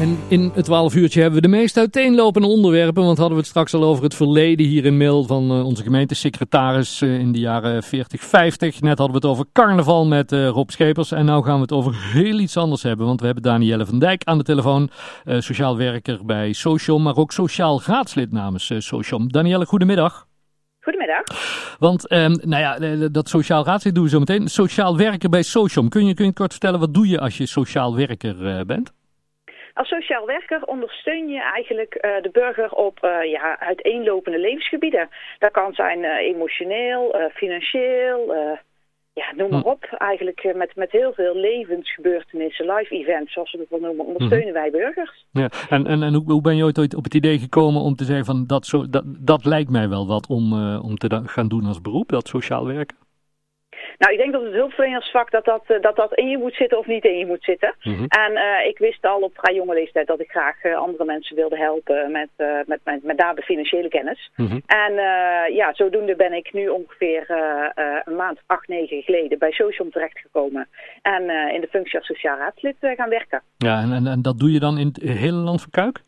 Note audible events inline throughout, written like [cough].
En in het 12 uurtje hebben we de meest uiteenlopende onderwerpen. Want hadden we het straks al over het verleden hier in mail van uh, onze gemeentesecretaris uh, in de jaren 40, 50. Net hadden we het over carnaval met uh, Rob Schepers. En nu gaan we het over heel iets anders hebben. Want we hebben Danielle van Dijk aan de telefoon. sociaal werker bij Sociom, maar ook sociaal raadslid namens Sociom. Danielle, goedemiddag. Goedemiddag. Want, um, nou ja, dat sociaal raadslid doen we zo meteen. Sociaal werker bij Sociom. Kun je, kun je kort vertellen, wat doe je als je sociaal werker bent? Als sociaal werker ondersteun je eigenlijk uh, de burger op uh, ja, uiteenlopende levensgebieden. Dat kan zijn uh, emotioneel, financieel, ja, noem maar hm. op. Eigenlijk met, met heel veel levensgebeurtenissen, live events zoals we het wel noemen, ondersteunen wij burgers. Ja, en en, en hoe, hoe ben je ooit op het idee gekomen om te zeggen van dat, zo, dat, dat lijkt mij wel wat om, om te gaan doen als beroep, dat sociaal werken? Nou, ik denk dat het hulpverlenersvak dat dat, eh, dat dat in je moet zitten of niet in je moet zitten. Mhm. En uh, ik wist al op vrij jonge leeftijd dat ik graag uh, andere mensen wilde helpen met, uh, met, met, met financiële kennis. Mm En ja, zodoende ben ik nu ongeveer een maand, acht, negen geleden bij Socium terechtgekomen. En in de functie als sociaal raadslid gaan werken. Ja, en, en, en dat doe je dan in het hele land van Kuik?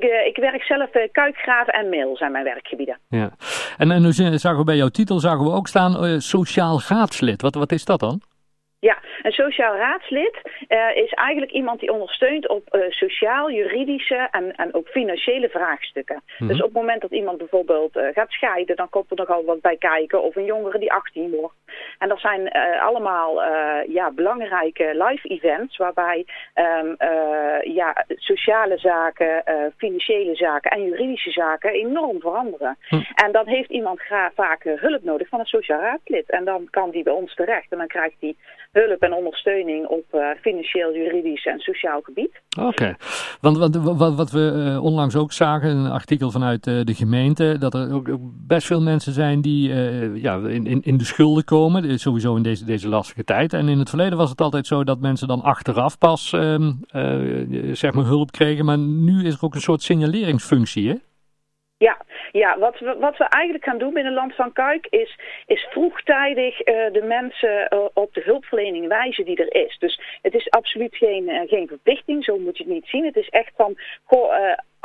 Ja, ik, ik werk zelf uh, kuikgraven en mail zijn mijn werkgebieden. Ja. En, en nu zagen we bij jouw titel zagen we ook staan uh, sociaal raadslid. Wat, wat is dat dan? Ja, een sociaal raadslid uh, is eigenlijk iemand die ondersteunt op uh, sociaal, juridische en, en ook financiële vraagstukken. Mm Dus op het moment dat iemand bijvoorbeeld uh, gaat scheiden, dan komt er nogal wat bij kijken. Of een jongere die 18 wordt. En dat zijn allemaal ja, belangrijke live events waarbij um, ja, sociale zaken, financiële zaken en juridische zaken enorm veranderen. Hm. En dan heeft iemand vaak hulp nodig van een sociaal raadslid. En dan kan die bij ons terecht en dan krijgt hij hulp en ondersteuning op financieel, juridisch en sociaal gebied. Oké, want wat, wat, wat we onlangs ook zagen, een artikel vanuit de gemeente, dat er ook, ook, best veel mensen zijn die ja, in, in, in de schulden komen, sowieso in deze, deze lastige tijd. En in het verleden was het altijd zo dat mensen dan achteraf pas ehm, zeg maar hulp kregen, maar nu is er ook een soort signaleringsfunctie, hè? Ja, ja wat, we, wat we eigenlijk gaan doen binnen Land van Kuik is, is vroegtijdig uh, de mensen uh, op de hulpverlening wijzen die er is. Dus het is absoluut geen, geen verplichting, zo moet je het niet zien. Het is echt van, goh,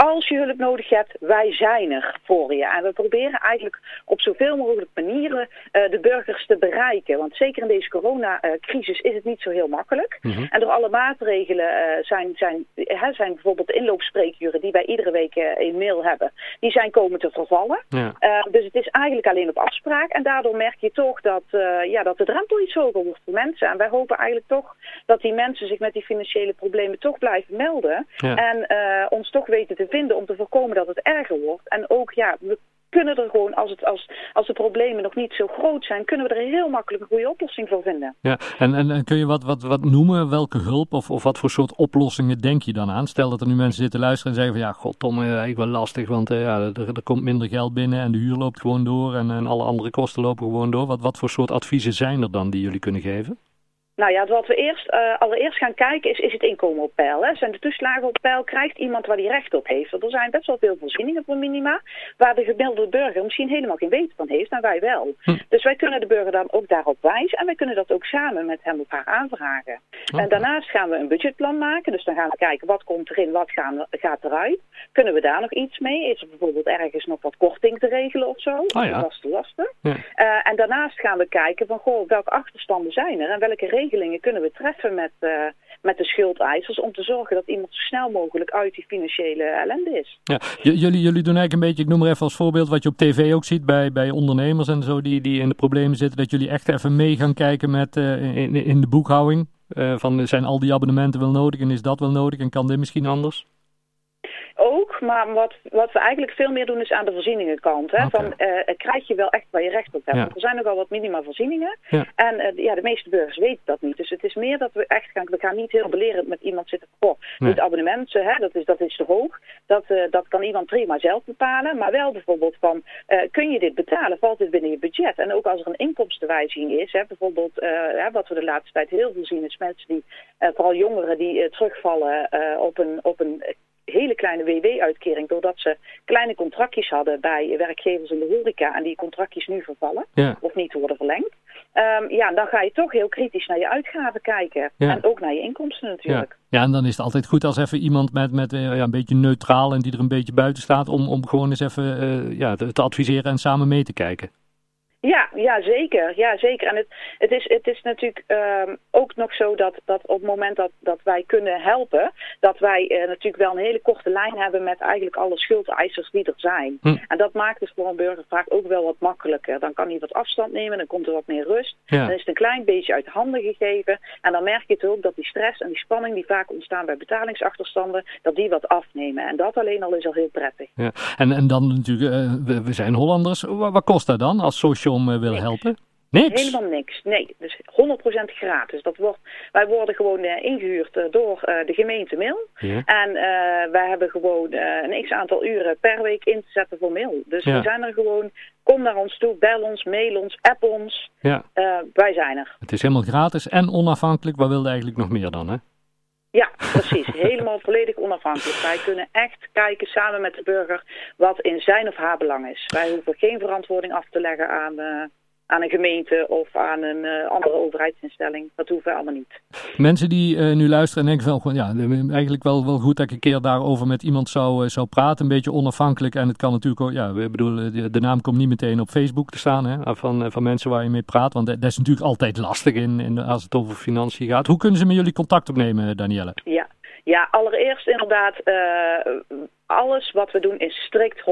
als je hulp nodig hebt, wij zijn er voor je. En we proberen eigenlijk op zoveel mogelijk manieren uh, de burgers te bereiken. Want zeker in deze coronacrisis is het niet zo heel makkelijk. Mm -hmm. En door alle maatregelen uh, zijn, zijn, hè, zijn bijvoorbeeld de inloopspreekuren die wij iedere week uh, in mail hebben, die zijn komen te vervallen. Ja. dus het is eigenlijk alleen op afspraak. En daardoor merk je toch dat, ja, dat de drempel iets hoger wordt voor mensen. En wij hopen eigenlijk toch dat die mensen zich met die financiële problemen toch blijven melden. Ja. En ons toch weten te vinden om te voorkomen dat het erger wordt. En ook, ja, we kunnen er gewoon, als, het, als, als de problemen nog niet zo groot zijn, kunnen we er heel makkelijk een goede oplossing voor vinden. Ja, en, en, kun je wat, wat, wat noemen, welke hulp of, of wat voor soort oplossingen denk je dan aan? Stel dat er nu mensen zitten luisteren en zeggen van, ja, god Tom, uh, ik wel lastig, want uh, ja, er, er komt minder geld binnen en de huur loopt gewoon door en, en alle andere kosten lopen gewoon door. Wat, wat voor soort adviezen zijn er dan die jullie kunnen geven? Nou ja, wat we eerst, uh, allereerst gaan kijken is, is het inkomen op peil. Hè? Zijn de toeslagen op peil? Krijgt iemand waar die recht op heeft? Want er zijn best wel veel voorzieningen voor minima, waar de gemiddelde burger misschien helemaal geen weten van heeft, en wij wel. Hm. Dus wij kunnen de burger dan ook daarop wijzen en wij kunnen dat ook samen met hem of haar aanvragen. Okay. En daarnaast gaan we een budgetplan maken, dus dan gaan we kijken wat komt erin, wat gaan, gaat eruit. Kunnen we daar nog iets mee? Is er bijvoorbeeld ergens nog wat korting te regelen of zo? Oh ja. Vaste lasten. Ja. Uh, en daarnaast gaan we kijken van, goh, welke achterstanden zijn er en welke regelingen kunnen we treffen met, uh, met de schuldeisers om te zorgen dat iemand zo snel mogelijk uit die financiële ellende is. Ja, jullie, jullie doen eigenlijk een beetje, ik noem maar even als voorbeeld wat je op tv ook ziet bij, bij ondernemers en zo die, die in de problemen zitten, dat jullie echt even mee gaan kijken met, uh, in, in de boekhouding. Uh, van zijn al die abonnementen wel nodig en is dat wel nodig en kan dit misschien anders? Ook, maar wat, wat we eigenlijk veel meer doen is aan de voorzieningenkant. Hè? Okay. Van, uh, krijg je wel echt waar je recht op hebt. Ja. Er zijn nogal wat minima voorzieningen. Ja. En uh, ja, de meeste burgers weten dat niet. Dus het is meer dat we echt gaan, we gaan niet heel belerend met iemand zitten. Goh, nee. dit abonnement, hè, dat, is, dat is te hoog. Dat, uh, dat kan iemand prima zelf bepalen. Maar wel bijvoorbeeld van, kun je dit betalen? Valt dit binnen je budget? En ook als er een inkomstenwijziging is, hè, bijvoorbeeld hè, wat we de laatste tijd heel veel zien is mensen die, vooral jongeren die terugvallen op een, op een hele kleine WW-uitkering doordat ze kleine contractjes hadden bij werkgevers in de horeca en die contractjes nu vervallen of niet worden verlengd. Um, ja, dan ga je toch heel kritisch naar je uitgaven kijken. En ook naar je inkomsten natuurlijk. Ja. ja, en dan is het altijd goed als even iemand met, met ja, een beetje neutraal en die er een beetje buiten staat om, om gewoon eens even uh, ja, te, te adviseren en samen mee te kijken. Ja, ja, zeker. Ja, zeker. En het, het, is, het is natuurlijk um, ook nog zo dat, dat op het moment dat, dat wij kunnen helpen, dat wij uh, natuurlijk wel een hele korte lijn hebben met eigenlijk alle schuldeisers die er zijn. Hm. En dat maakt het voor een burger vaak ook wel wat makkelijker. Dan kan hij wat afstand nemen, dan komt er wat meer rust. Dan is het een klein beetje uit handen gegeven. En dan merk je toch ook dat die stress en die spanning die vaak ontstaan bij betalingsachterstanden, dat die wat afnemen. En dat alleen al is al heel prettig. Ja. En, en dan natuurlijk, uh, we, we, zijn Hollanders. Wat, wat kost dat dan als social om uh, wil niks. helpen? Niks? Helemaal niks. Nee, dus 100% gratis. Dat wordt, wij worden gewoon uh, ingehuurd uh, door de gemeente Mail. Ja. En wij hebben gewoon een x aantal uren per week in te zetten voor mail. Dus ja. we zijn er gewoon, kom naar ons toe, bel ons, mail ons, app ons. Ja. wij zijn er. Het is helemaal gratis en onafhankelijk. Wat wilde eigenlijk nog meer dan, hè? Ja, precies. [laughs] Helemaal volledig onafhankelijk. Wij kunnen echt kijken samen met de burger wat in zijn of haar belang is. Wij hoeven geen verantwoording af te leggen aan, uh, aan een gemeente of aan een uh, andere overheidsinstelling. Dat hoeven we allemaal niet. Mensen die uh, nu luisteren en denken van, ja, eigenlijk wel, wel goed dat ik een keer daarover met iemand zou, zou praten. Een beetje onafhankelijk. En het kan natuurlijk ook, ja, we bedoelen, de, de, naam komt niet meteen op Facebook te staan hè, van, van mensen waar je mee praat. Want dat, dat is natuurlijk altijd lastig in, in, als het over financiën gaat. Hoe kunnen ze met jullie contact opnemen, Danielle? Ja, ja, allereerst inderdaad, uh, alles wat we doen is strikt 100%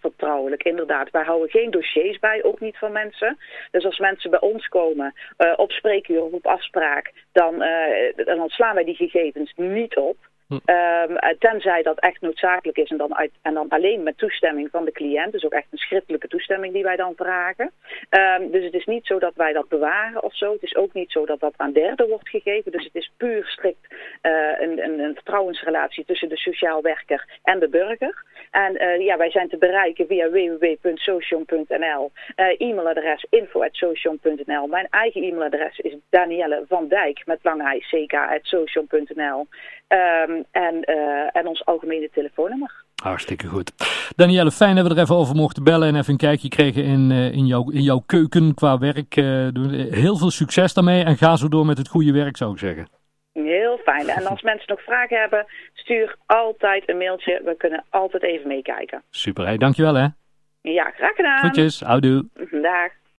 vertrouwelijk. Inderdaad, wij houden geen dossiers bij, ook niet van mensen. Dus als mensen bij ons komen uh, op spreekuur of op afspraak, dan, uh, dan slaan wij die gegevens niet op. Um, tenzij dat echt noodzakelijk is en dan, uit, en dan alleen met toestemming van de cliënt. Dus ook echt een schriftelijke toestemming die wij dan vragen. Um, dus het is niet zo dat wij dat bewaren of zo. Het is ook niet zo dat dat aan derden wordt gegeven. Dus het is puur strikt uh, een, een, een, vertrouwensrelatie tussen de sociaal werker en de burger. En uh, ja, wij zijn te bereiken via www.social.nl. Uh, e-mailadres info.social.nl. Mijn eigen e-mailadres is Danielle van Dijk met lange. Um, en, uh, en ons algemene telefoonnummer. Hartstikke goed. Danielle, fijn dat we er even over mochten bellen en even een kijkje kregen in, uh, in, jouw, in jouw keuken qua werk. Uh, heel veel succes daarmee en ga zo door met het goede werk, zou ik zeggen. Heel fijn. En als mensen nog vragen hebben, stuur altijd een mailtje. We kunnen altijd even meekijken. Super, hey, dankjewel hè. Ja, graag gedaan. Groetjes, houdoe. Dag.